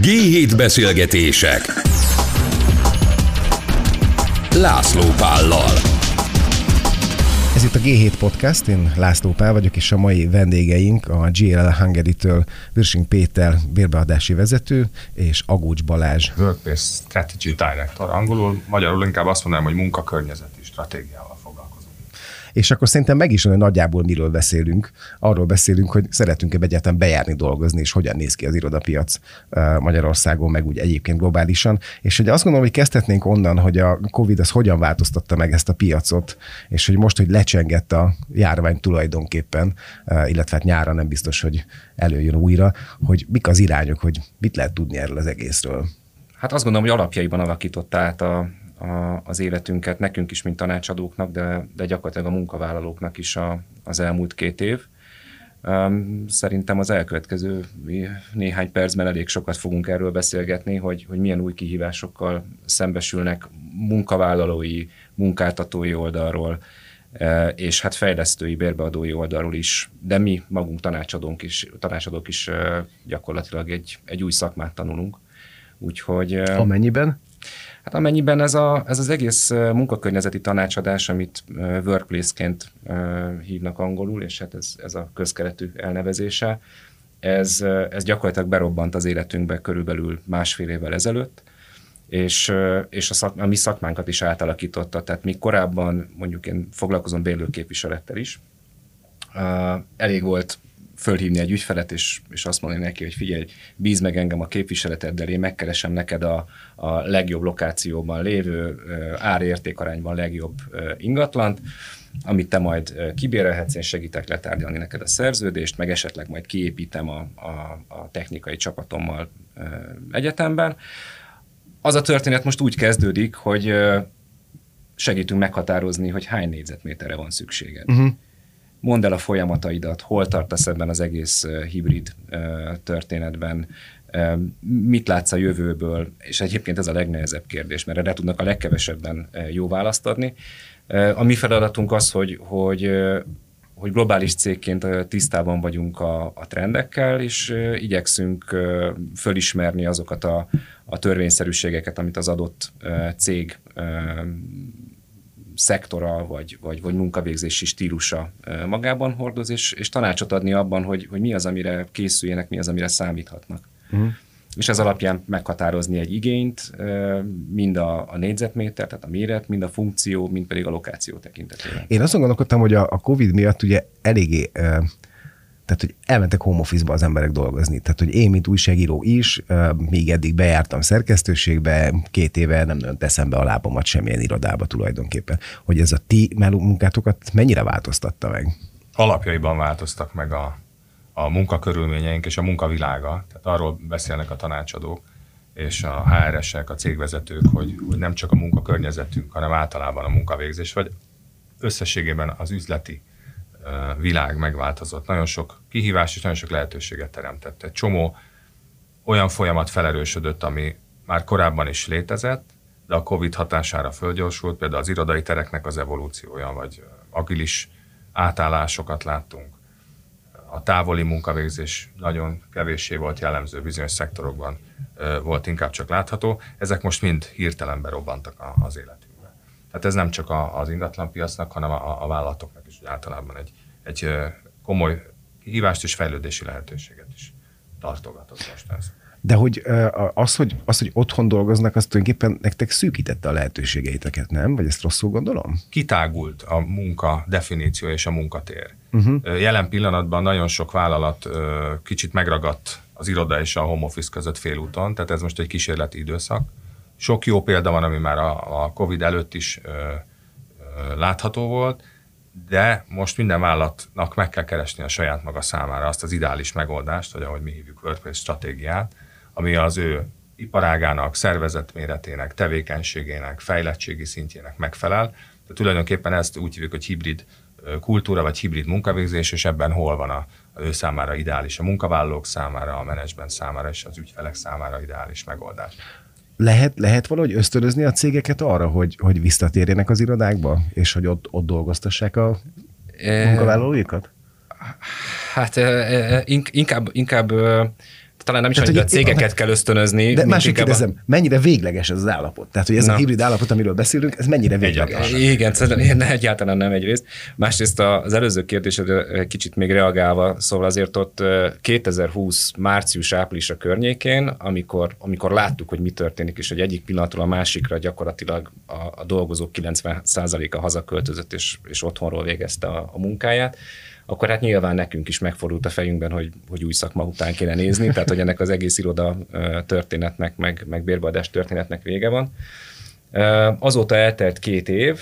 G7 beszélgetések László Pállal Ez itt a G7 Podcast, én László Pál vagyok, és a mai vendégeink a GLL Hungary-től Virsing Péter, bérbeadási vezető, és Agócs Balázs. Workplace Strategy Director angolul, magyarul inkább azt mondanám, hogy munkakörnyezeti stratégiával. És akkor szerintem meg is hogy nagyjából miről beszélünk. Arról beszélünk, hogy szeretünk-e egyáltalán bejárni dolgozni, és hogyan néz ki az irodapiac Magyarországon, meg úgy egyébként globálisan. És hogy azt gondolom, hogy kezdhetnénk onnan, hogy a Covid az hogyan változtatta meg ezt a piacot, és hogy most, hogy lecsengett a járvány tulajdonképpen, illetve hát nyára nem biztos, hogy előjön újra, hogy mik az irányok, hogy mit lehet tudni erről az egészről. Hát azt gondolom, hogy alapjaiban alakította át a, a, az életünket, nekünk is, mint tanácsadóknak, de, de gyakorlatilag a munkavállalóknak is a, az elmúlt két év. Szerintem az elkövetkező néhány percben elég sokat fogunk erről beszélgetni, hogy, hogy milyen új kihívásokkal szembesülnek munkavállalói, munkáltatói oldalról, e, és hát fejlesztői, bérbeadói oldalról is, de mi magunk tanácsadónk is, tanácsadók is e, gyakorlatilag egy, egy új szakmát tanulunk. Úgyhogy... e, Amennyiben? Hát amennyiben ez, a, ez az egész munkakörnyezeti tanácsadás, amit workplace-ként hívnak angolul, és hát ez, ez a közkeretű elnevezése, ez, ez gyakorlatilag berobbant az életünkbe körülbelül másfél évvel ezelőtt, és, és a, szak, a mi szakmánkat is átalakította. Tehát mi korábban, mondjuk én foglalkozom bérlőképviselettel is, elég volt fölhívni egy ügyfelet, és, és azt mondani neki, hogy figyelj, bíz meg engem a képviseleteddel, én megkeresem neked a, a legjobb lokációban lévő, árértékarányban legjobb ingatlant, amit te majd kibérelhetsz, én segítek letárgyalni neked a szerződést, meg esetleg majd kiépítem a, a, a technikai csapatommal egyetemben. Az a történet most úgy kezdődik, hogy segítünk meghatározni, hogy hány négyzetméterre van szükséged. Uh-huh mondd el a folyamataidat, hol tartasz ebben az egész hibrid történetben, mit látsz a jövőből, és egyébként ez a legnehezebb kérdés, mert erre tudnak a legkevesebben jó választ adni. A mi feladatunk az, hogy, hogy, hogy globális cégként tisztában vagyunk a, a trendekkel, és igyekszünk fölismerni azokat a, a törvényszerűségeket, amit az adott cég szektora, vagy, vagy, vagy munkavégzési stílusa magában hordoz, és, és tanácsot adni abban, hogy, hogy mi az, amire készüljenek, mi az, amire számíthatnak. Uh-huh. És ez alapján meghatározni egy igényt, mind a, a négyzetméter, tehát a méret, mind a funkció, mind pedig a lokáció tekintetében. Én azt gondolkodtam, hogy a, a COVID miatt ugye eléggé tehát, hogy elmentek home office-ba az emberek dolgozni. Tehát, hogy én, mint újságíró is, még eddig bejártam szerkesztőségbe, két éve nem nagyon teszem be a lábamat semmilyen irodába tulajdonképpen. Hogy ez a ti munkátokat mennyire változtatta meg? Alapjaiban változtak meg a, a munkakörülményeink és a munkavilága. Tehát arról beszélnek a tanácsadók és a HRS-ek, a cégvezetők, hogy, hogy nem csak a munkakörnyezetünk, hanem általában a munkavégzés, vagy összességében az üzleti világ megváltozott. Nagyon sok kihívás és nagyon sok lehetőséget teremtett. Egy csomó olyan folyamat felerősödött, ami már korábban is létezett, de a COVID hatására fölgyorsult, például az irodai tereknek az evolúciója, vagy agilis átállásokat láttunk. A távoli munkavégzés nagyon kevéssé volt jellemző, bizonyos szektorokban volt inkább csak látható. Ezek most mind hirtelen berobbantak az életünkbe. Tehát ez nem csak az ingatlanpiacnak, hanem a, vállalatoknak általában egy, egy komoly hívást és fejlődési lehetőséget is tartogatott most ez. De hogy az, hogy, az, hogy otthon dolgoznak, az tulajdonképpen nektek szűkítette a lehetőségeiteket, nem? Vagy ezt rosszul gondolom? Kitágult a munka definíció és a munkatér. Uh-huh. Jelen pillanatban nagyon sok vállalat kicsit megragadt az iroda és a home office között félúton, tehát ez most egy kísérleti időszak. Sok jó példa van, ami már a, a COVID előtt is ö, ö, látható volt, de most minden vállalatnak meg kell keresni a saját maga számára azt az ideális megoldást, vagy ahogy mi hívjuk workplace stratégiát, ami az ő iparágának, szervezetméretének, tevékenységének, fejlettségi szintjének megfelel. Tehát tulajdonképpen ezt úgy hívjuk, hogy hibrid kultúra, vagy hibrid munkavégzés, és ebben hol van a, a ő számára ideális, a munkavállalók számára, a menedzsment számára, és az ügyfelek számára ideális megoldás lehet, lehet valahogy ösztönözni a cégeket arra, hogy, hogy visszatérjenek az irodákba, és hogy ott, ott dolgoztassák a munkavállalóikat? Hát inkább, inkább talán nem is Tehát, hogy a cégeket kell ösztönözni. De másik a- kérdezem, mennyire végleges ez az állapot? Tehát, hogy ez Na. a hibrid állapot, amiről beszélünk, ez mennyire végleges? Egyáltalán. Igen, egyáltalán nem egyrészt. Másrészt az előző kérdésedre kicsit még reagálva, szóval azért ott ö, 2020 március-április a környékén, amikor, amikor láttuk, hogy mi történik, és hogy egyik pillanatról a másikra gyakorlatilag a, a dolgozók 90%-a hazaköltözött, és, és otthonról végezte a, a munkáját, akkor hát nyilván nekünk is megfordult a fejünkben, hogy, hogy új szakma után kéne nézni, tehát hogy ennek az egész iroda történetnek, meg, meg bérbeadás történetnek vége van. Azóta eltelt két év,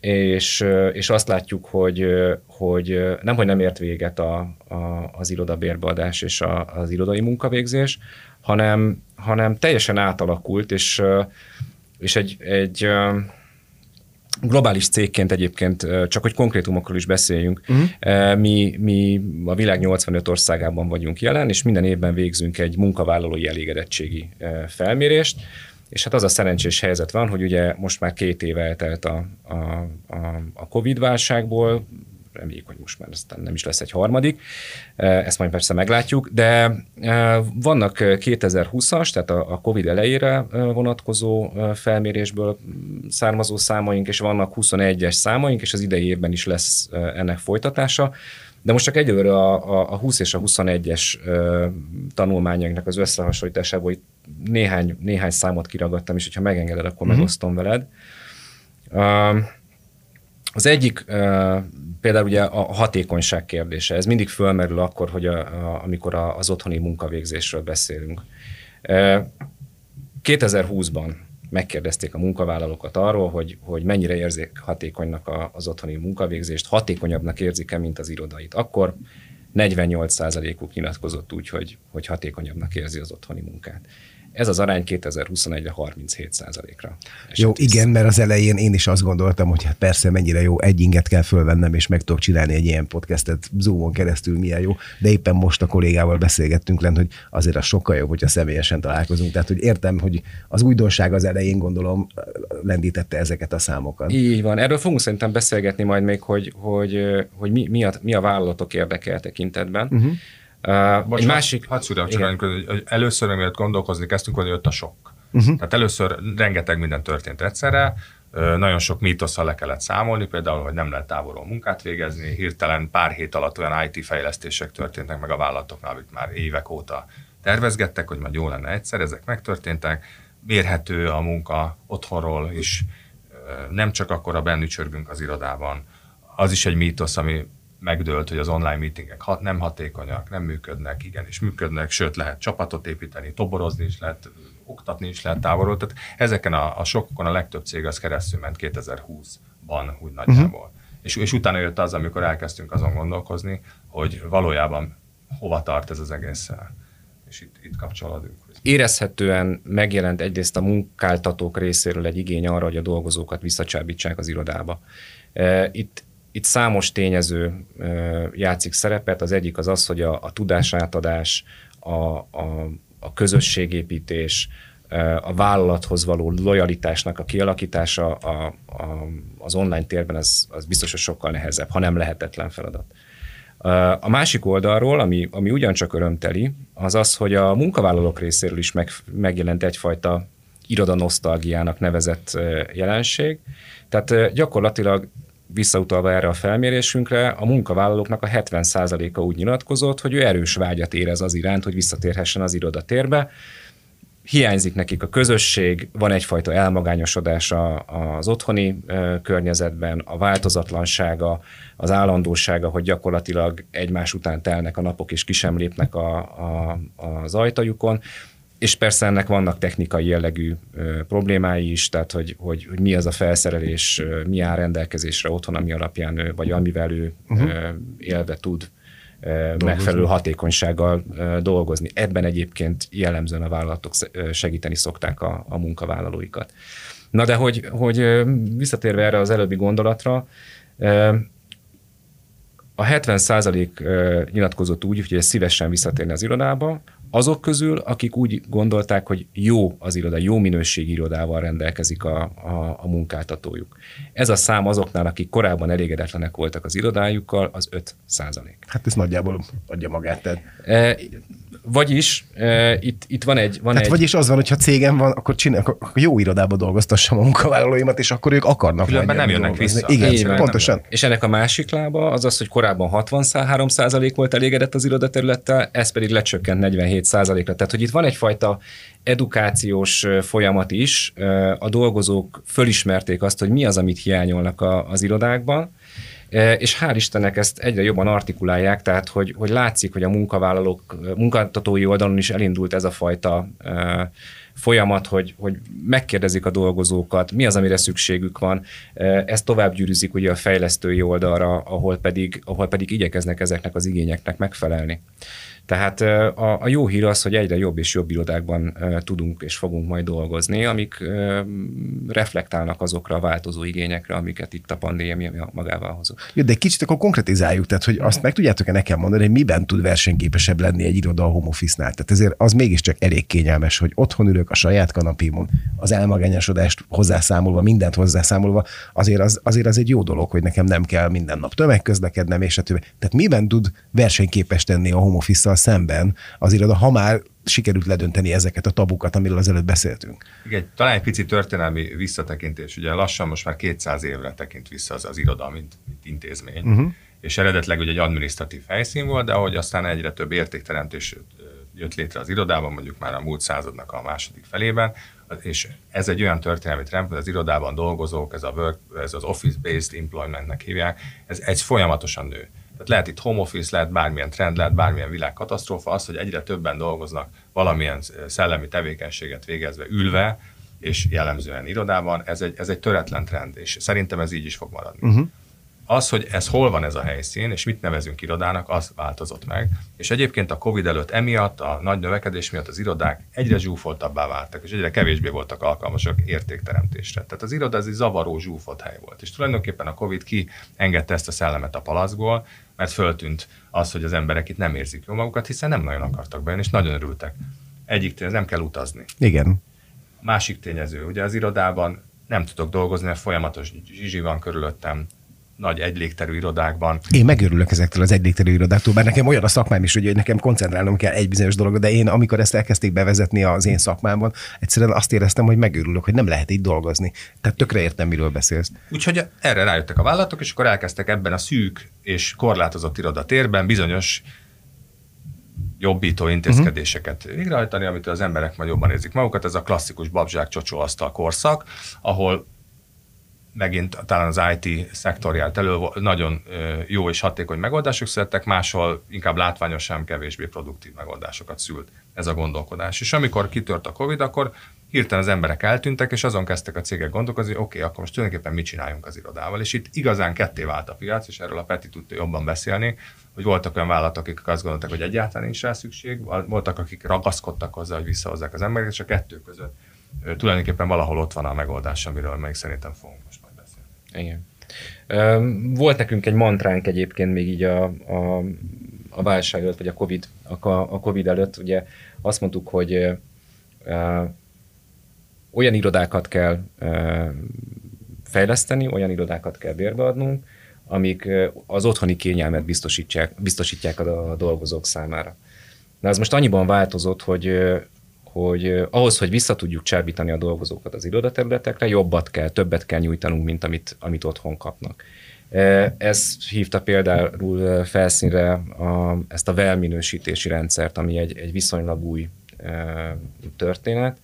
és, és azt látjuk, hogy, hogy nem, hogy nem ért véget a, a, az iroda bérbeadás és a, az irodai munkavégzés, hanem, hanem teljesen átalakult, és, és egy, egy globális cégként egyébként, csak hogy konkrétumokról is beszéljünk, uh-huh. mi, mi a világ 85 országában vagyunk jelen, és minden évben végzünk egy munkavállalói elégedettségi felmérést, és hát az a szerencsés helyzet van, hogy ugye most már két éve eltelt a, a, a, a Covid-válságból, reméljük, hogy most már aztán nem is lesz egy harmadik, ezt majd persze meglátjuk, de vannak 2020-as, tehát a Covid elejére vonatkozó felmérésből származó számaink, és vannak 21-es számaink, és az idei évben is lesz ennek folytatása. De most csak egyelőre a, a, a 20 és a 21-es ö, tanulmányainknak az összehasonlításából itt néhány, néhány számot kiragadtam, és hogyha megengeded, akkor uh-huh. megosztom veled. Uh, az egyik például ugye a hatékonyság kérdése. Ez mindig fölmerül akkor, hogy a, a, amikor a, az otthoni munkavégzésről beszélünk. Uh, 2020-ban megkérdezték a munkavállalókat arról, hogy, hogy mennyire érzik hatékonynak az otthoni munkavégzést, hatékonyabbnak érzik-e, mint az irodait. Akkor 48%-uk nyilatkozott úgy, hogy, hogy hatékonyabbnak érzi az otthoni munkát. Ez az arány 2021-re 37%-ra. Jó, igen, mert az elején én is azt gondoltam, hogy hát persze mennyire jó, egy inget kell fölvennem, és meg tudok csinálni egy ilyen podcastet Zoomon keresztül, milyen jó, de éppen most a kollégával beszélgettünk lent, hogy azért az sokkal jobb, hogyha személyesen találkozunk. Tehát, hogy értem, hogy az újdonság az elején gondolom lendítette ezeket a számokat. Így van. Erről fogunk szerintem beszélgetni majd még, hogy, hogy, hogy mi, mi, a, mi a vállalatok érdekel tekintetben. Uh-huh. Uh, Bocs, egy másik... Hadd hogy először, mielőtt gondolkozni kezdtünk, hogy jött a sok. Uh-huh. Tehát először rengeteg minden történt egyszerre, nagyon sok mítosszal le kellett számolni, például, hogy nem lehet távolról munkát végezni, hirtelen pár hét alatt olyan IT fejlesztések történtek meg a vállalatoknál, amit már évek óta tervezgettek, hogy majd jó lenne egyszer, ezek megtörténtek, mérhető a munka otthonról is, nem csak akkor a bennü csörgünk az irodában, az is egy mítosz, ami megdőlt, hogy az online meetingek hat, nem hatékonyak, nem működnek, igenis működnek, sőt lehet csapatot építeni, toborozni is lehet, oktatni is lehet távolról. Tehát ezeken a, a sokokon a legtöbb cég az keresztül ment 2020-ban úgy nagyjából. Uh-huh. És, és utána jött az, amikor elkezdtünk azon gondolkozni, hogy valójában hova tart ez az egész. És itt, itt kapcsolódunk. Érezhetően megjelent egyrészt a munkáltatók részéről egy igény arra, hogy a dolgozókat visszacsábítsák az irodába. Itt itt számos tényező játszik szerepet. Az egyik az az, hogy a, a tudásátadás, a, a, a közösségépítés, a vállalathoz való lojalitásnak a kialakítása a, a, az online térben az, az biztos, hogy sokkal nehezebb, ha nem lehetetlen feladat. A másik oldalról, ami, ami ugyancsak örömteli, az az, hogy a munkavállalók részéről is meg, megjelent egyfajta irodanosztalgiának nevezett jelenség. Tehát gyakorlatilag visszautalva erre a felmérésünkre, a munkavállalóknak a 70%-a úgy nyilatkozott, hogy ő erős vágyat érez az iránt, hogy visszatérhessen az irodatérbe. Hiányzik nekik a közösség, van egyfajta elmagányosodása az otthoni környezetben, a változatlansága, az állandósága, hogy gyakorlatilag egymás után telnek a napok, és ki sem lépnek a, a, az ajtajukon és persze ennek vannak technikai jellegű problémái is, tehát hogy, hogy, hogy mi az a felszerelés, mi áll rendelkezésre otthon, ami alapján ő, vagy amivel ő uh-huh. élve tud ö, megfelelő hatékonysággal dolgozni. Ebben egyébként jellemzően a vállalatok segíteni szokták a, a munkavállalóikat. Na de hogy, hogy visszatérve erre az előbbi gondolatra, a 70% nyilatkozott úgy, hogy szívesen visszatérni az irodába, azok közül, akik úgy gondolták, hogy jó az iroda, jó minőségi irodával rendelkezik a, a, a munkáltatójuk. Ez a szám azoknál, akik korábban elégedetlenek voltak az irodájukkal, az 5 százalék. Hát ez nagyjából adja magát. Tehát. E, vagyis uh, itt, itt van egy... Van Tehát egy... vagyis az van, hogyha cégem van, akkor, csinál, akkor jó irodába dolgoztassam a munkavállalóimat, és akkor ők akarnak Különben nem jönnek dolgozni. vissza. Igen, Így pontosan. És ennek a másik lába az az, hogy korábban 63% volt elégedett az irodaterülettel, ez pedig lecsökkent 47 ra Tehát, hogy itt van egyfajta edukációs folyamat is. A dolgozók fölismerték azt, hogy mi az, amit hiányolnak a, az irodákban, E, és hál' Istennek ezt egyre jobban artikulálják, tehát hogy, hogy látszik, hogy a munkavállalók, munkáltatói oldalon is elindult ez a fajta e, folyamat, hogy, hogy megkérdezik a dolgozókat, mi az, amire szükségük van. E, Ezt tovább gyűrűzik ugye a fejlesztői oldalra, ahol pedig, ahol pedig igyekeznek ezeknek az igényeknek megfelelni. Tehát a, a jó hír az, hogy egyre jobb és jobb irodákban tudunk és fogunk majd dolgozni, amik reflektálnak azokra a változó igényekre, amiket itt a pandémia magával hozott. Jó, de kicsit akkor konkretizáljuk, tehát hogy azt meg tudjátok-e nekem mondani, hogy miben tud versenyképesebb lenni egy iroda a home office-nál. Tehát ezért az mégiscsak elég kényelmes, hogy otthon ülök a saját kanapémon, az elmagányosodást hozzászámolva, mindent hozzászámolva, azért az, azért az egy jó dolog, hogy nekem nem kell minden nap tömegközlekednem, és a többi. Tehát miben tud versenyképes tenni a home office szemben az iroda, ha már sikerült ledönteni ezeket a tabukat, amiről az előtt beszéltünk. Igen, talán egy pici történelmi visszatekintés. Ugye lassan most már 200 évre tekint vissza az, az iroda, mint, mint intézmény. Uh-huh. És eredetleg ugye egy administratív helyszín volt, de ahogy aztán egyre több értékteremtés jött létre az irodában, mondjuk már a múlt századnak a második felében, és ez egy olyan történelmi trend, hogy az irodában dolgozók, ez, a work, ez az office-based employmentnek hívják, ez egy folyamatosan nő. Tehát lehet itt home office, lehet bármilyen trend, lehet bármilyen világkatasztrófa, az, hogy egyre többen dolgoznak valamilyen szellemi tevékenységet végezve, ülve, és jellemzően irodában, ez egy, ez egy töretlen trend, és szerintem ez így is fog maradni. Uh-huh. Az, hogy ez hol van ez a helyszín, és mit nevezünk irodának, az változott meg. És egyébként a Covid előtt emiatt, a nagy növekedés miatt az irodák egyre zsúfoltabbá váltak, és egyre kevésbé voltak alkalmasak értékteremtésre. Tehát az iroda ez egy zavaró, zsúfolt hely volt. És tulajdonképpen a Covid kiengedte ezt a szellemet a palaszból, mert föltűnt az, hogy az emberek itt nem érzik jól magukat, hiszen nem nagyon akartak bejönni, és nagyon örültek. Egyik tényező, nem kell utazni. Igen. Másik tényező, ugye az irodában nem tudok dolgozni, mert folyamatos zsizsi van körülöttem, nagy egylégterű irodákban. Én megörülök ezektől az egylégterű irodáktól, mert nekem olyan a szakmám is, hogy nekem koncentrálnom kell egy bizonyos dologra, de én amikor ezt elkezdték bevezetni az én szakmámban, egyszerűen azt éreztem, hogy megörülök, hogy nem lehet így dolgozni. Tehát tökre értem, miről beszélsz. Úgyhogy erre rájöttek a vállalatok, és akkor elkezdtek ebben a szűk és korlátozott irodatérben bizonyos jobbító intézkedéseket uh-huh. végrehajtani, amit az emberek majd jobban érzik magukat. Ez a klasszikus babzsák csocsóasztal korszak, ahol megint talán az IT szektorját elő nagyon jó és hatékony megoldások születtek, máshol inkább látványosan kevésbé produktív megoldásokat szült ez a gondolkodás. És amikor kitört a Covid, akkor hirtelen az emberek eltűntek, és azon kezdtek a cégek gondolkozni, oké, okay, akkor most tulajdonképpen mit csináljunk az irodával. És itt igazán ketté vált a piac, és erről a Peti tudta jobban beszélni, hogy voltak olyan vállalatok, akik azt gondoltak, hogy egyáltalán nincs rá szükség, voltak, akik ragaszkodtak hozzá, hogy visszahozzák az embereket, és a kettő között tulajdonképpen valahol ott van a megoldás, amiről még szerintem fogunk most. Igen. Volt nekünk egy mantránk egyébként még így a, a, a válság előtt, vagy a COVID, a, a COVID előtt, ugye azt mondtuk, hogy uh, olyan irodákat kell uh, fejleszteni, olyan irodákat kell bérbeadnunk, amik az otthoni kényelmet biztosítják, biztosítják a, dolgozók számára. Na ez most annyiban változott, hogy hogy ahhoz, hogy vissza tudjuk csábítani a dolgozókat az irodaterületekre, jobbat kell, többet kell nyújtanunk, mint amit, amit otthon kapnak. Ez hívta például felszínre a, ezt a velminősítési rendszert, ami egy, egy viszonylag új történet,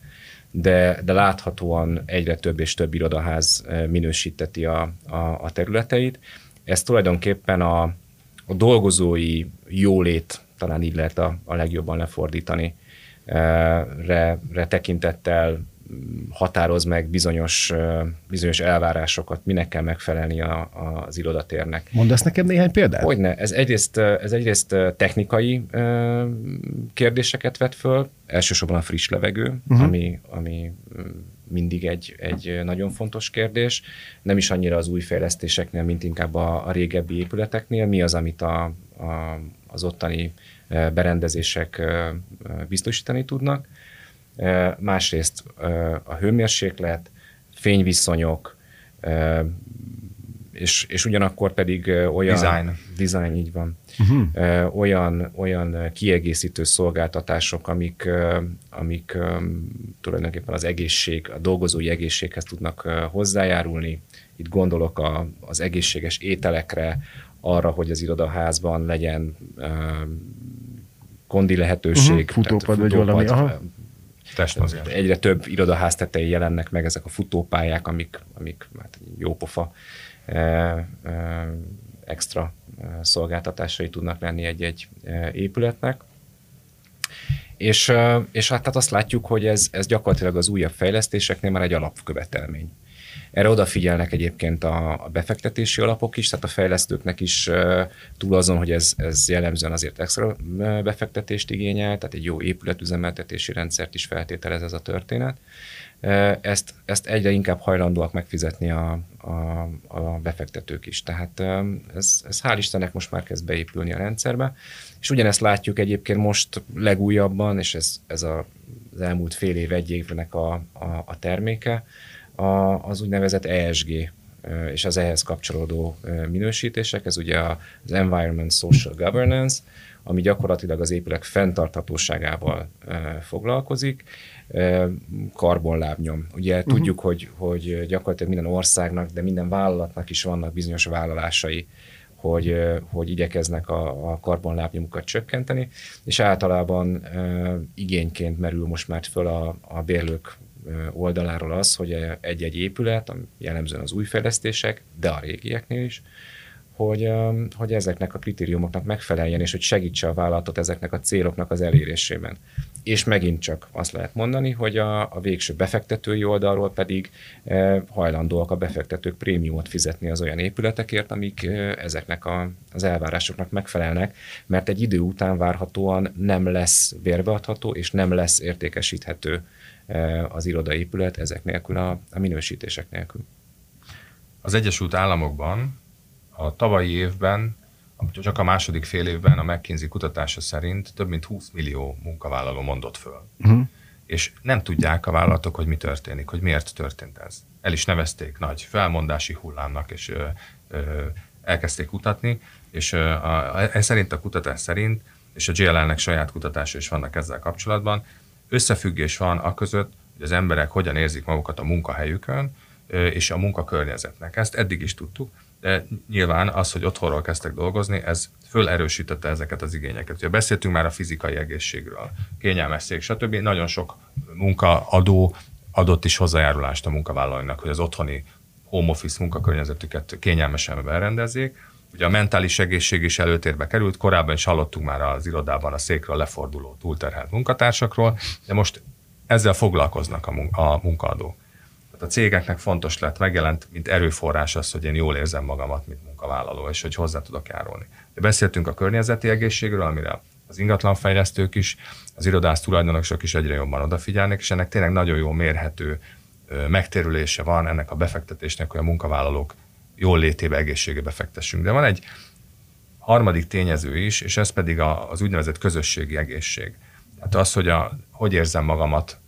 de, de láthatóan egyre több és több irodaház minősíteti a, a, a területeit. Ez tulajdonképpen a, a dolgozói jólét, talán így lehet a, a legjobban lefordítani, re, re tekintettel határoz meg bizonyos, bizonyos elvárásokat, minek kell megfelelni a, a, az irodatérnek. Mondasz nekem néhány példát? Hogyne. Ez egyrészt, ez egyrészt technikai kérdéseket vet föl, elsősorban a friss levegő, uh-huh. ami, ami mindig egy, egy nagyon fontos kérdés. Nem is annyira az új fejlesztéseknél, mint inkább a, a régebbi épületeknél. Mi az, amit a, a, az ottani berendezések biztosítani tudnak másrészt a hőmérséklet, fényviszonyok, és, és ugyanakkor pedig olyan... Design. Design, így van. Uh-huh. Olyan, olyan kiegészítő szolgáltatások, amik, amik tulajdonképpen az egészség, a dolgozói egészséghez tudnak hozzájárulni. Itt gondolok a, az egészséges ételekre, arra, hogy az irodaházban legyen kondi lehetőség. Uh-huh. Futópad, vagy valami. Aha. Testmozgás. Egyre több irodaház tetején jelennek meg ezek a futópályák, amik, amik hát jópofa e, e, extra szolgáltatásai tudnak lenni egy-egy épületnek. És, és hát, hát azt látjuk, hogy ez, ez gyakorlatilag az újabb fejlesztéseknél már egy alapkövetelmény. Erre odafigyelnek egyébként a, a befektetési alapok is, tehát a fejlesztőknek is túl azon, hogy ez, ez jellemzően azért extra befektetést igényel, tehát egy jó épületüzemeltetési rendszert is feltételez ez a történet. Ezt, ezt egyre inkább hajlandóak megfizetni a, a, a befektetők is. Tehát ez, ez hál' Istennek most már kezd beépülni a rendszerbe. És ugyanezt látjuk egyébként most legújabban, és ez, ez a, az elmúlt fél év, egy évnek a, a, a terméke, a, az úgynevezett ESG és az ehhez kapcsolódó minősítések, ez ugye az Environment Social Governance, ami gyakorlatilag az épület fenntarthatóságával foglalkozik, karbonlábnyom. Ugye uh-huh. tudjuk, hogy, hogy gyakorlatilag minden országnak, de minden vállalatnak is vannak bizonyos vállalásai, hogy, hogy igyekeznek a, a karbonlábnyomukat csökkenteni, és általában igényként merül most már föl a, a bérlők oldaláról az, hogy egy-egy épület, jellemzően az új fejlesztések, de a régieknél is, hogy, hogy ezeknek a kritériumoknak megfeleljen, és hogy segítse a vállalatot ezeknek a céloknak az elérésében. És megint csak azt lehet mondani, hogy a, a végső befektetői oldalról pedig e, hajlandóak a befektetők prémiumot fizetni az olyan épületekért, amik e, ezeknek a, az elvárásoknak megfelelnek, mert egy idő után várhatóan nem lesz bérbeadható, és nem lesz értékesíthető e, az irodaépület ezek nélkül, a, a minősítések nélkül. Az Egyesült Államokban a tavalyi évben, csak a második fél évben a McKinsey kutatása szerint több mint 20 millió munkavállaló mondott föl. Uh-huh. És nem tudják a vállalatok, hogy mi történik, hogy miért történt ez. El is nevezték nagy felmondási hullámnak, és ö, ö, elkezdték kutatni, és ö, a, ez szerint a kutatás szerint, és a JLL-nek saját kutatása is vannak ezzel kapcsolatban, összefüggés van a között, hogy az emberek hogyan érzik magukat a munkahelyükön, és a munkakörnyezetnek. Ezt eddig is tudtuk, nyilván az, hogy otthonról kezdtek dolgozni, ez fölerősítette ezeket az igényeket. Ugye beszéltünk már a fizikai egészségről, kényelmes szék, stb. Nagyon sok munkaadó adott is hozzájárulást a munkavállalóinak, hogy az otthoni home office munkakörnyezetüket kényelmesen berendezzék. Ugye a mentális egészség is előtérbe került, korábban is hallottunk már az irodában a székről leforduló túlterhelt munkatársakról, de most ezzel foglalkoznak a munkaadók. Tehát a cégeknek fontos lett, megjelent, mint erőforrás az, hogy én jól érzem magamat, mint munkavállaló, és hogy hozzá tudok járulni. De beszéltünk a környezeti egészségről, amire az ingatlanfejlesztők is, az irodász tulajdonosok is egyre jobban odafigyelnek, és ennek tényleg nagyon jó mérhető megtérülése van ennek a befektetésnek, hogy a munkavállalók jól létébe, egészségebe fektessünk. De van egy harmadik tényező is, és ez pedig az úgynevezett közösségi egészség. Tehát az, hogy a, hogy érzem magamat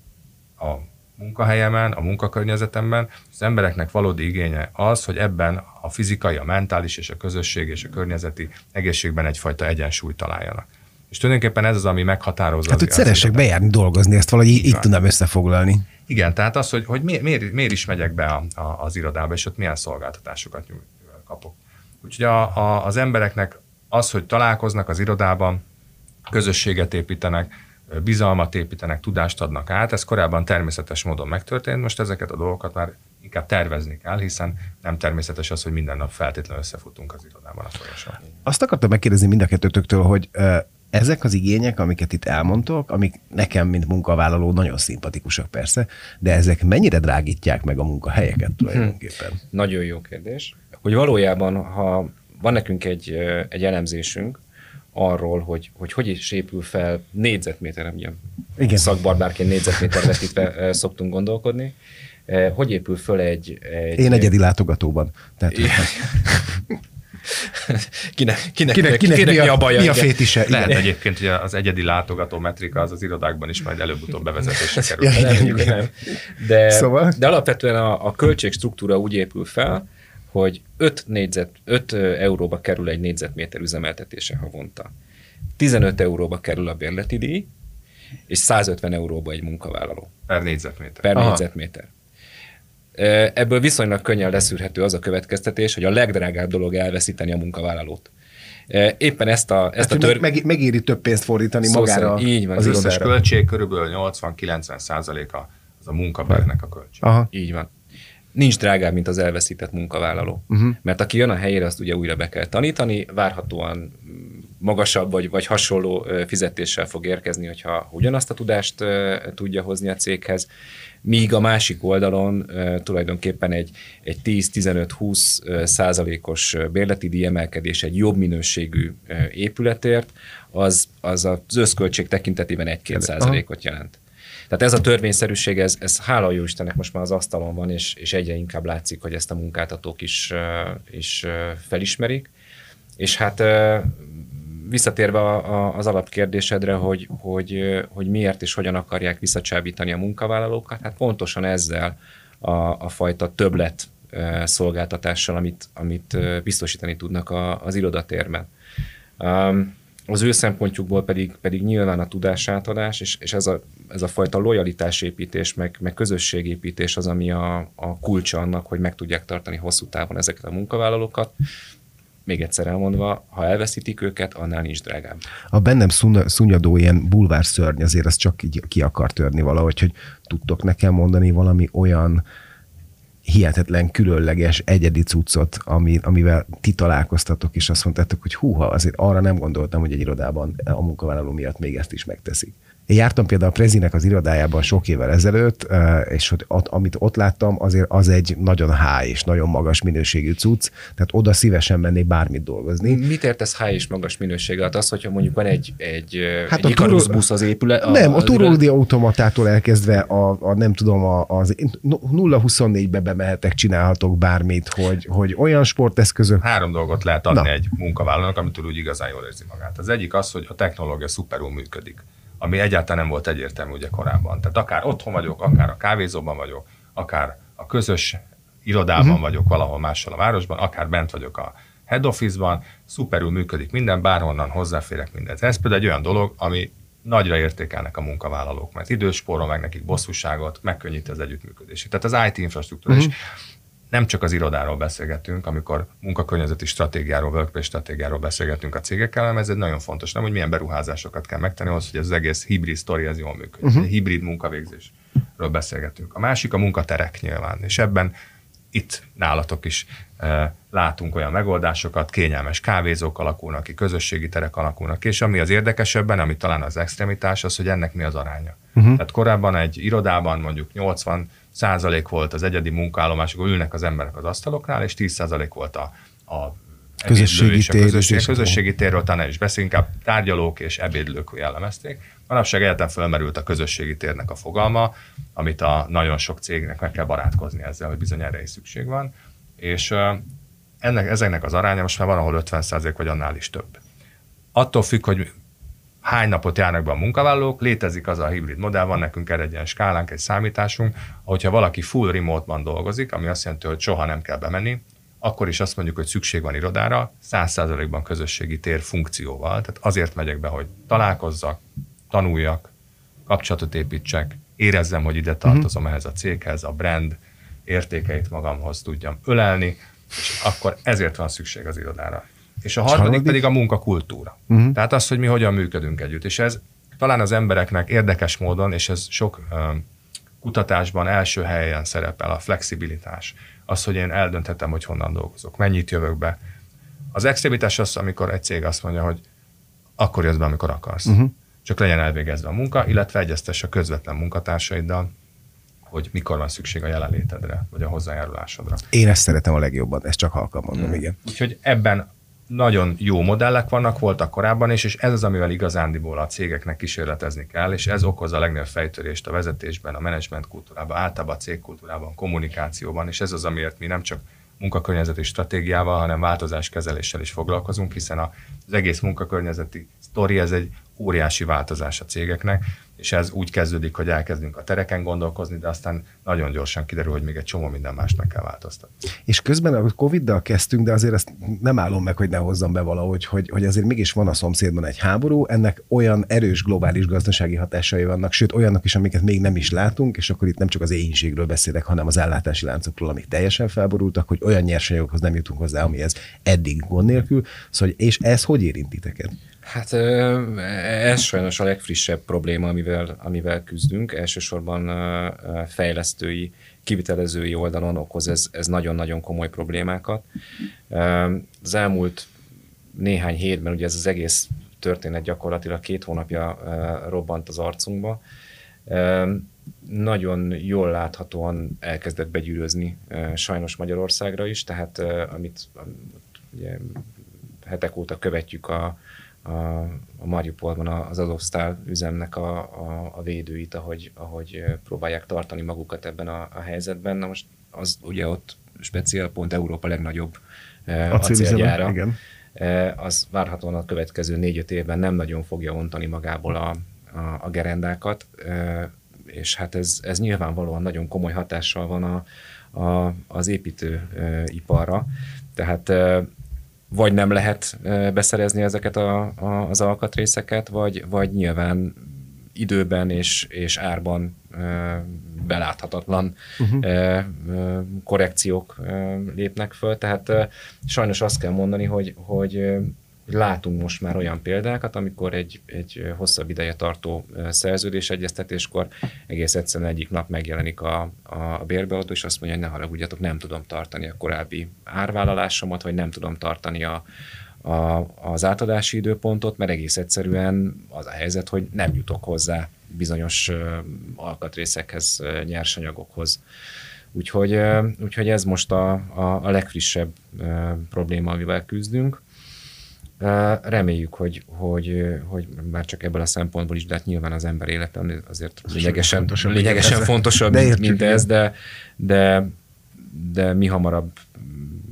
a munkahelyemen, a munkakörnyezetemben, az embereknek valódi igénye az, hogy ebben a fizikai, a mentális és a közösség és a környezeti egészségben egyfajta egyensúlyt találjanak. És tulajdonképpen ez az, ami meghatározza. Hát, hogy szeressek bejárni dolgozni, ezt valahogy így, így tudnám összefoglalni. Igen, tehát az, hogy, hogy miért, miért, miért is megyek be a, a, az irodába, és ott milyen szolgáltatásokat kapok. Úgyhogy a, a, az embereknek az, hogy találkoznak az irodában, közösséget építenek, bizalmat építenek, tudást adnak át. Ez korábban természetes módon megtörtént, most ezeket a dolgokat már inkább tervezni kell, hiszen nem természetes az, hogy minden nap feltétlenül összefutunk az irodában a folyosón. Azt akartam megkérdezni mind a kettőtöktől, hogy ezek az igények, amiket itt elmondtok, amik nekem, mint munkavállaló nagyon szimpatikusak persze, de ezek mennyire drágítják meg a munkahelyeket tulajdonképpen? Hm. Nagyon jó kérdés. Hogy valójában, ha van nekünk egy, egy elemzésünk, arról, hogy, hogy hogy is épül fel négyzetméter, ugye Igen. szakbarbárként négyzetméter vetítve szoktunk gondolkodni, hogy épül föl egy... egy Én egyedi látogatóban. Tehát, kinek, kinek, kinek, kinek, kinek mi a, mi a baja? Mi a fétise? Lehet igen. egyébként, hogy az egyedi látogató metrika az az irodákban is majd előbb-utóbb bevezetésre kerül. ja, igen, igen. De, szóval? de alapvetően a, a költségstruktúra úgy épül fel, hogy 5, négyzet, 5 euróba kerül egy négyzetméter üzemeltetése havonta. 15 euróba kerül a bérleti díj, és 150 euróba egy munkavállaló. Per négyzetméter. Per Aha. négyzetméter. Ebből viszonylag könnyen leszűrhető az a következtetés, hogy a legdrágább dolog elveszíteni a munkavállalót. Éppen ezt a, ezt hát, a tör... meg, megéri több pénzt fordítani Szó magára így van, az, az összes költség körülbelül 80-90 százaléka az a munkabérnek a költség. Aha. Így van nincs drágább, mint az elveszített munkavállaló. Uh-huh. Mert aki jön a helyére, azt ugye újra be kell tanítani, várhatóan magasabb vagy, vagy hasonló fizetéssel fog érkezni, hogyha ugyanazt a tudást tudja hozni a céghez, míg a másik oldalon tulajdonképpen egy, egy 10-15-20 százalékos bérleti díjemelkedés egy jobb minőségű épületért, az, az az összköltség tekintetében 1-2 százalékot jelent. Tehát ez a törvényszerűség, ez, ez hála jó Istennek most már az asztalon van, és, és egyre inkább látszik, hogy ezt a munkáltatók is, is felismerik. És hát visszatérve a, a, az alapkérdésedre, hogy, hogy, hogy miért és hogyan akarják visszacsábítani a munkavállalókat, hát pontosan ezzel a, a fajta többlet szolgáltatással, amit, amit biztosítani tudnak a, az irodatérben. Um, az ő szempontjukból pedig, pedig nyilván a tudásátadás, és, és ez, a, ez a fajta lojalitásépítés, meg, meg közösségépítés az, ami a, a kulcsa annak, hogy meg tudják tartani hosszú távon ezeket a munkavállalókat. Még egyszer elmondva, ha elveszítik őket, annál nincs drágább. A bennem szunnyadó ilyen bulvár szörny azért az csak így ki akar törni valahogy, hogy tudtok nekem mondani valami olyan hihetetlen, különleges, egyedi cuccot, ami, amivel ti találkoztatok, és azt mondtátok, hogy húha, azért arra nem gondoltam, hogy egy irodában a munkavállaló miatt még ezt is megteszik. Én jártam például a Prezinek az irodájában sok évvel ezelőtt, és ott, amit ott láttam, azért az egy nagyon high és nagyon magas minőségű cucc, tehát oda szívesen mennék bármit dolgozni. Mit értesz high és magas minősége? Hát az, hogyha mondmondjuk van egy, egy, hát egy a turó... busz az épület? A, nem, a turódi automatától elkezdve a, a nem tudom, a, az 0-24-be bemehetek, csinálhatok bármit, hogy, hogy olyan sporteszközök. Három dolgot lehet adni Na. egy munkavállalónak, amitől úgy igazán jól érzi magát. Az egyik az, hogy a technológia szuperul működik ami egyáltalán nem volt egyértelmű ugye korábban. Tehát akár otthon vagyok, akár a kávézóban vagyok, akár a közös irodában uh-huh. vagyok valahol máshol a városban, akár bent vagyok a head office-ban, szuperül működik minden, bárhonnan hozzáférek mindent. Ez például egy olyan dolog, ami nagyra értékelnek a munkavállalók, mert időspórol meg nekik bosszúságot, megkönnyíti az együttműködését. Tehát az IT infrastruktúra uh-huh. is nem csak az irodáról beszélgetünk, amikor munkakörnyezeti stratégiáról, workplace stratégiáról beszélgetünk a cégekkel, hanem ez egy nagyon fontos, nem, hogy milyen beruházásokat kell megtenni ahhoz, hogy ez az egész hibrid sztori ez jól működik. Uh-huh. Egy hibrid munkavégzésről beszélgetünk. A másik a munkaterek nyilván, és ebben itt nálatok is e, látunk olyan megoldásokat, kényelmes kávézók alakulnak ki, közösségi terek alakulnak ki, és ami az érdekesebben, ami talán az extremitás, az, hogy ennek mi az aránya. Uh-huh. Tehát korábban egy irodában mondjuk 80 százalék volt az egyedi munkállomások, ülnek az emberek az asztaloknál, és 10 százalék volt a, a közösségi tér. Közösségi, közösségi térről talán is beszélünk, inkább tárgyalók és ebédlők jellemezték. Manapság egyáltalán felmerült a közösségi térnek a fogalma, amit a nagyon sok cégnek meg kell barátkozni ezzel, hogy bizony erre is szükség van. És ennek, ezeknek az aránya most már van, ahol 50% vagy annál is több. Attól függ, hogy hány napot járnak be a munkavállalók, létezik az a hibrid modell, van nekünk erre egy ilyen skálánk, egy számításunk, hogyha valaki full remote-ban dolgozik, ami azt jelenti, hogy soha nem kell bemenni, akkor is azt mondjuk, hogy szükség van irodára, 100%-ban közösségi tér funkcióval. Tehát azért megyek be, hogy találkozzak, tanuljak, kapcsolatot építsek, érezzem, hogy ide tartozom uh-huh. ehhez a céghez, a brand értékeit magamhoz tudjam ölelni, és akkor ezért van szükség az irodára. És a harmadik, harmadik? pedig a munkakultúra. Uh-huh. Tehát az, hogy mi hogyan működünk együtt. És ez talán az embereknek érdekes módon, és ez sok um, kutatásban első helyen szerepel a flexibilitás. Az, hogy én eldönthetem, hogy honnan dolgozok, mennyit jövök be. Az extremitás az, amikor egy cég azt mondja, hogy akkor jössz be, amikor akarsz. Uh-huh. Csak legyen elvégezve a munka, illetve egyeztess a közvetlen munkatársaiddal, hogy mikor van szükség a jelenlétedre, vagy a hozzájárulásodra. Én ezt szeretem a legjobban, ezt csak halkan mondom, hmm. igen. Úgyhogy ebben nagyon jó modellek vannak, voltak korábban is, és ez az, amivel igazándiból a cégeknek kísérletezni kell, és ez okozza a legnagyobb fejtörést a vezetésben, a menedzsment kultúrában, általában a cégkultúrában, kommunikációban, és ez az, amiért mi nem csak munkakörnyezeti stratégiával, hanem változáskezeléssel is foglalkozunk, hiszen az egész munkakörnyezeti sztori, ez egy óriási változás a cégeknek, és ez úgy kezdődik, hogy elkezdünk a tereken gondolkozni, de aztán nagyon gyorsan kiderül, hogy még egy csomó minden meg kell változtatni. És közben a Covid-dal kezdtünk, de azért ezt nem állom meg, hogy ne hozzam be valahogy, hogy, hogy azért mégis van a szomszédban egy háború, ennek olyan erős globális gazdasági hatásai vannak, sőt olyanok is, amiket még nem is látunk, és akkor itt nem csak az éhínségről beszélek, hanem az ellátási láncokról, amik teljesen felborultak, hogy olyan nyersanyagokhoz nem jutunk hozzá, amihez eddig gond nélkül. Szóval, és ez hogy érint titeket? Hát ez sajnos a legfrissebb probléma, amivel, amivel küzdünk. Elsősorban fejlesztői, kivitelezői oldalon okoz ez, ez nagyon-nagyon komoly problémákat. Az elmúlt néhány hétben, ugye ez az egész történet gyakorlatilag két hónapja robbant az arcunkba, nagyon jól láthatóan elkezdett begyűrözni sajnos Magyarországra is, tehát amit ugye, hetek óta követjük a, a, a Mariupolban az Azosztál üzemnek a, a, a védőit, ahogy, ahogy próbálják tartani magukat ebben a, a helyzetben. Na most az ugye ott speciál pont Európa legnagyobb acélgyára. Igen. Az várhatóan a következő négy-öt évben nem nagyon fogja ontani magából a, a, a gerendákat, és hát ez, ez nyilvánvalóan nagyon komoly hatással van a, a, az építőiparra. Tehát vagy nem lehet beszerezni ezeket a, a, az alkatrészeket, vagy, vagy nyilván időben és, és árban beláthatatlan uh-huh. korrekciók lépnek föl. Tehát sajnos azt kell mondani, hogy, hogy látunk most már olyan példákat, amikor egy, egy hosszabb ideje tartó szerződés egyeztetéskor egész egyszerűen egyik nap megjelenik a, a bérbeadó, és azt mondja, hogy ne haragudjatok, nem tudom tartani a korábbi árvállalásomat, vagy nem tudom tartani a, a, az átadási időpontot, mert egész egyszerűen az a helyzet, hogy nem jutok hozzá bizonyos alkatrészekhez, nyersanyagokhoz. Úgyhogy, úgyhogy ez most a, a, a legfrissebb probléma, amivel küzdünk. Reméljük, hogy, hogy, hogy már csak ebből a szempontból is, de hát nyilván az ember élete azért lényegesen fontosabb, lényegesen fontosabb de mint, mint ez, de, de, de mi hamarabb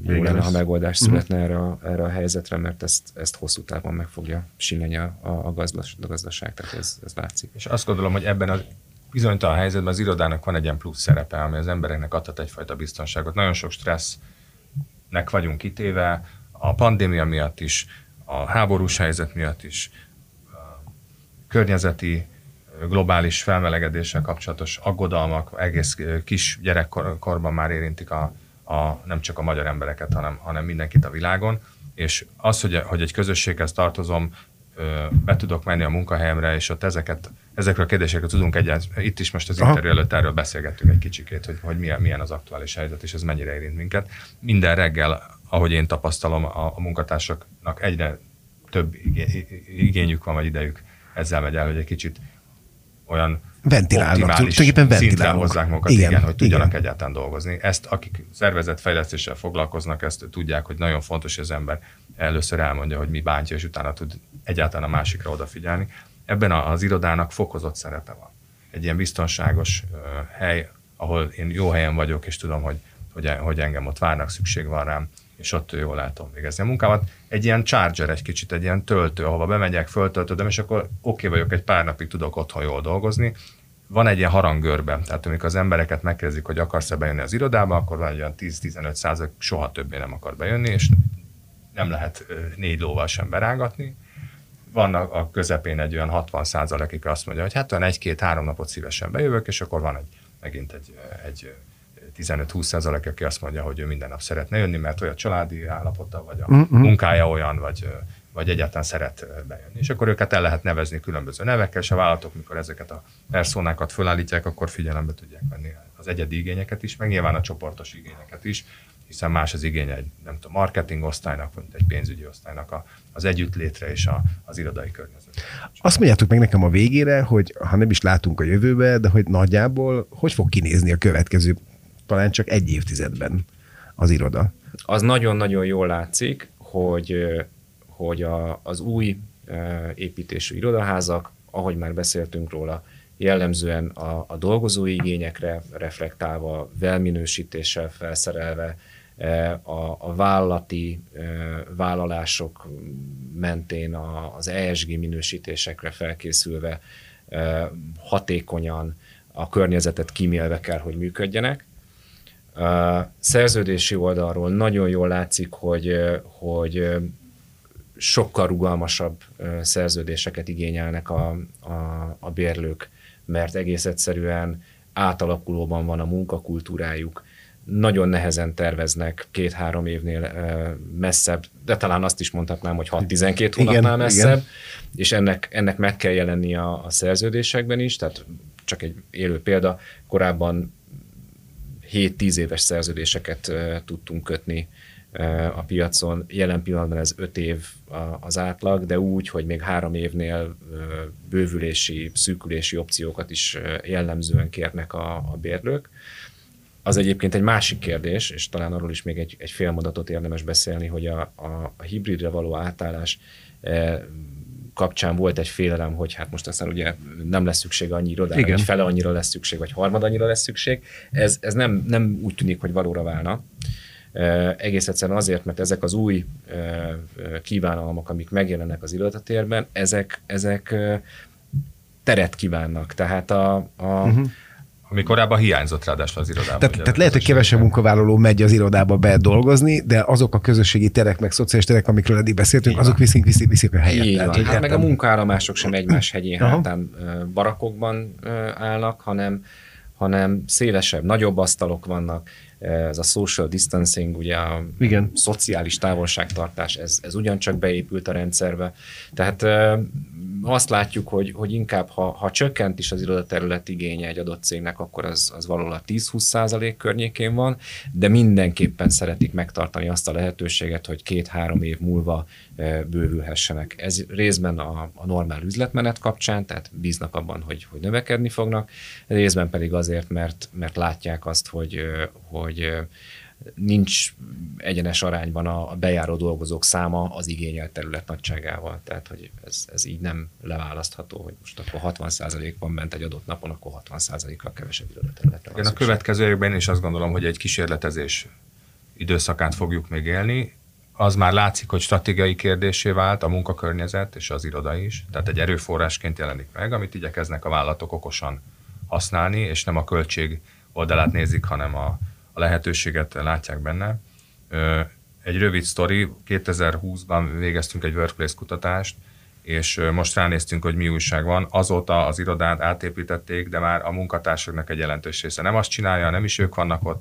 jó lenne, ha megoldás mhm. születne erre, a, erre a helyzetre, mert ezt, ezt hosszú távon meg fogja sinni a, a, gazdas, a gazdaság, tehát ez, ez látszik. És azt gondolom, hogy ebben a bizonytalan helyzetben az irodának van egy ilyen plusz szerepe, ami az embereknek adhat egyfajta biztonságot. Nagyon sok stressznek vagyunk kitéve, a pandémia miatt is, a háborús helyzet miatt is, környezeti, globális felmelegedéssel kapcsolatos aggodalmak egész kis gyerekkorban már érintik a, a, nem csak a magyar embereket, hanem, hanem mindenkit a világon. És az, hogy, hogy egy közösséghez tartozom, be tudok menni a munkahelyemre, és ott ezeket, ezekről a kérdésekről tudunk egyáltalán, itt is most az interjú előtt erről beszélgettünk egy kicsikét, hogy, hogy milyen, milyen az aktuális helyzet, és ez mennyire érint minket. Minden reggel ahogy én tapasztalom, a, a munkatársaknak egyre több igényük van, vagy idejük ezzel megy el, hogy egy kicsit olyan ventilálnak, tulajdonképpen ventilálnak. hozzák magukat, igen, igen, hogy tudjanak igen. egyáltalán dolgozni. Ezt, akik szervezetfejlesztéssel foglalkoznak, ezt tudják, hogy nagyon fontos, hogy az ember először elmondja, hogy mi bántja, és utána tud egyáltalán a másikra odafigyelni. Ebben az irodának fokozott szerepe van. Egy ilyen biztonságos hely, ahol én jó helyen vagyok, és tudom, hogy, hogy, hogy engem ott várnak, szükség van rám, és ott jól el tudom végezni a munkámat. Egy ilyen charger egy kicsit, egy ilyen töltő, ahova bemegyek, föltöltödöm, és akkor oké okay vagyok, egy pár napig tudok otthon jól dolgozni. Van egy ilyen harangörbe, tehát amikor az embereket megkérdezik, hogy akarsz-e bejönni az irodába, akkor van egy olyan 10-15 százalék, soha többé nem akar bejönni, és nem lehet négy lóval sem berángatni. Van a, közepén egy olyan 60 százalékig azt mondja, hogy hát olyan egy-két-három napot szívesen bejövök, és akkor van egy, megint egy, egy 15-20 százalék, aki azt mondja, hogy ő minden nap szeretne jönni, mert olyan családi állapota, vagy a mm-hmm. munkája olyan, vagy, vagy egyáltalán szeret bejönni. És akkor őket el lehet nevezni különböző nevekkel, és a vállalatok, mikor ezeket a personákat fölállítják, akkor figyelembe tudják venni az egyedi igényeket is, meg nyilván a csoportos igényeket is, hiszen más az igény egy nem tudom, marketing osztálynak, vagy egy pénzügyi osztálynak a, az együttlétre és a, az irodai környezet. Azt mondjátok meg nekem a végére, hogy ha nem is látunk a jövőbe, de hogy nagyjából hogy fog kinézni a következő talán csak egy évtizedben az iroda. Az nagyon-nagyon jól látszik, hogy, hogy a, az új építésű irodaházak, ahogy már beszéltünk róla, jellemzően a, a dolgozói igényekre reflektálva, velminősítéssel felszerelve, a, a vállalati vállalások mentén az ESG minősítésekre felkészülve hatékonyan, a környezetet kimélve kell, hogy működjenek. A szerződési oldalról nagyon jól látszik, hogy, hogy sokkal rugalmasabb szerződéseket igényelnek a, a, a bérlők, mert egész egyszerűen átalakulóban van a munkakultúrájuk, nagyon nehezen terveznek két-három évnél messzebb, de talán azt is mondhatnám, hogy 6-12 hónapnál igen, messzebb, igen. és ennek, ennek meg kell jelenni a, a szerződésekben is, tehát csak egy élő példa, korábban 7-10 éves szerződéseket tudtunk kötni a piacon. Jelen pillanatban ez 5 év az átlag, de úgy, hogy még három évnél bővülési, szűkülési opciókat is jellemzően kérnek a, a bérlők. Az egyébként egy másik kérdés, és talán arról is még egy, egy fél mondatot érdemes beszélni, hogy a, a, hibridre való átállás kapcsán volt egy félelem, hogy hát most aztán ugye nem lesz szükség annyi irodára, Igen. vagy fele annyira lesz szükség, vagy harmad annyira lesz szükség. Ez, ez nem, nem úgy tűnik, hogy valóra válna. Egész egyszerűen azért, mert ezek az új kívánalmak, amik megjelennek az irodatérben, ezek, ezek teret kívánnak. Tehát a, a uh-huh ami korábban hiányzott ráadásul az irodában. Tehát, tehát lehet, hogy kevesebb munkavállaló megy az irodába be dolgozni, de azok a közösségi terek, meg szociális terek, amikről eddig beszéltünk, Igen. azok viszik, viszik, viszik a helyet. Igen. Tehát, hát meg a munkaállomások sem egymás hegyén hátán barakokban állnak, hanem hanem szélesebb, nagyobb asztalok vannak, ez a social distancing, ugye a Igen. szociális távolságtartás, ez, ez ugyancsak beépült a rendszerbe. Tehát azt látjuk, hogy, hogy inkább, ha, ha csökkent is az irodaterület igénye egy adott cégnek, akkor az, az valahol a 10-20 százalék környékén van, de mindenképpen szeretik megtartani azt a lehetőséget, hogy két-három év múlva bővülhessenek. Ez részben a, a normál üzletmenet kapcsán, tehát bíznak abban, hogy, hogy növekedni fognak, részben pedig azért, mert, mert látják azt, hogy, hogy nincs egyenes arányban a bejáró dolgozók száma az igényelt terület nagyságával. Tehát, hogy ez, ez így nem leválasztható, hogy most akkor 60%-ban ment egy adott napon, akkor 60%-kal kevesebb irodaterületre van. Én a következő évben is azt gondolom, hogy egy kísérletezés időszakát fogjuk még élni. Az már látszik, hogy stratégiai kérdésé vált a munkakörnyezet és az iroda is. Tehát egy erőforrásként jelenik meg, amit igyekeznek a vállalatok okosan használni, és nem a költség oldalát nézik, hanem a, a lehetőséget látják benne. Egy rövid sztori, 2020-ban végeztünk egy workplace kutatást, és most ránéztünk, hogy mi újság van. Azóta az irodát átépítették, de már a munkatársaknak egy jelentős része nem azt csinálja, nem is ők vannak ott.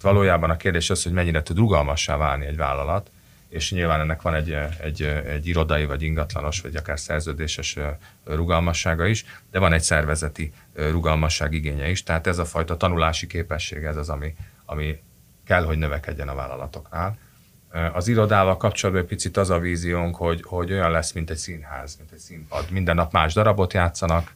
Valójában a kérdés az, hogy mennyire tud rugalmassá válni egy vállalat, és nyilván ennek van egy, egy, egy irodai, vagy ingatlanos, vagy akár szerződéses rugalmassága is, de van egy szervezeti rugalmasság igénye is, tehát ez a fajta tanulási képesség, ez az, ami, ami kell, hogy növekedjen a vállalatoknál. Az irodával kapcsolatban egy picit az a víziónk, hogy, hogy olyan lesz, mint egy színház, mint egy színpad. Minden nap más darabot játszanak,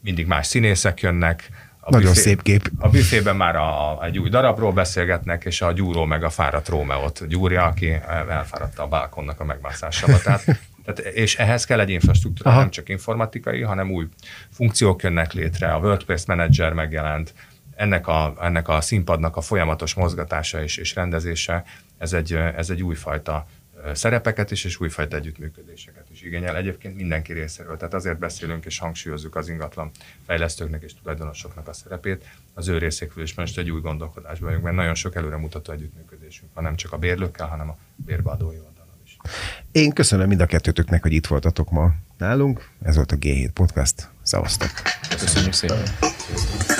mindig más színészek jönnek, a Nagyon büfé, szép kép. A büfében már a, a, egy új darabról beszélgetnek, és a gyúró meg a fáradt Rómeót gyúrja, aki elfáradta a balkonnak a megmászásába. Tehát, tehát, és ehhez kell egy infrastruktúra, Aha. nem csak informatikai, hanem új funkciók jönnek létre, a WordPress Manager megjelent, ennek a, ennek a színpadnak a folyamatos mozgatása és, és rendezése, ez egy, ez egy újfajta szerepeket is, és újfajta együttműködéseket is igényel. Egyébként mindenki részéről. Tehát azért beszélünk és hangsúlyozzuk az ingatlan fejlesztőknek és tulajdonosoknak a szerepét. Az ő részékről is most egy új gondolkodásban vagyunk, mert nagyon sok előremutató együttműködésünk van, nem csak a bérlőkkel, hanem a bérbeadói oldalon is. Én köszönöm mind a kettőtöknek, hogy itt voltatok ma nálunk. Ez volt a G7 Podcast. Szevasztok! Köszönjük szépen!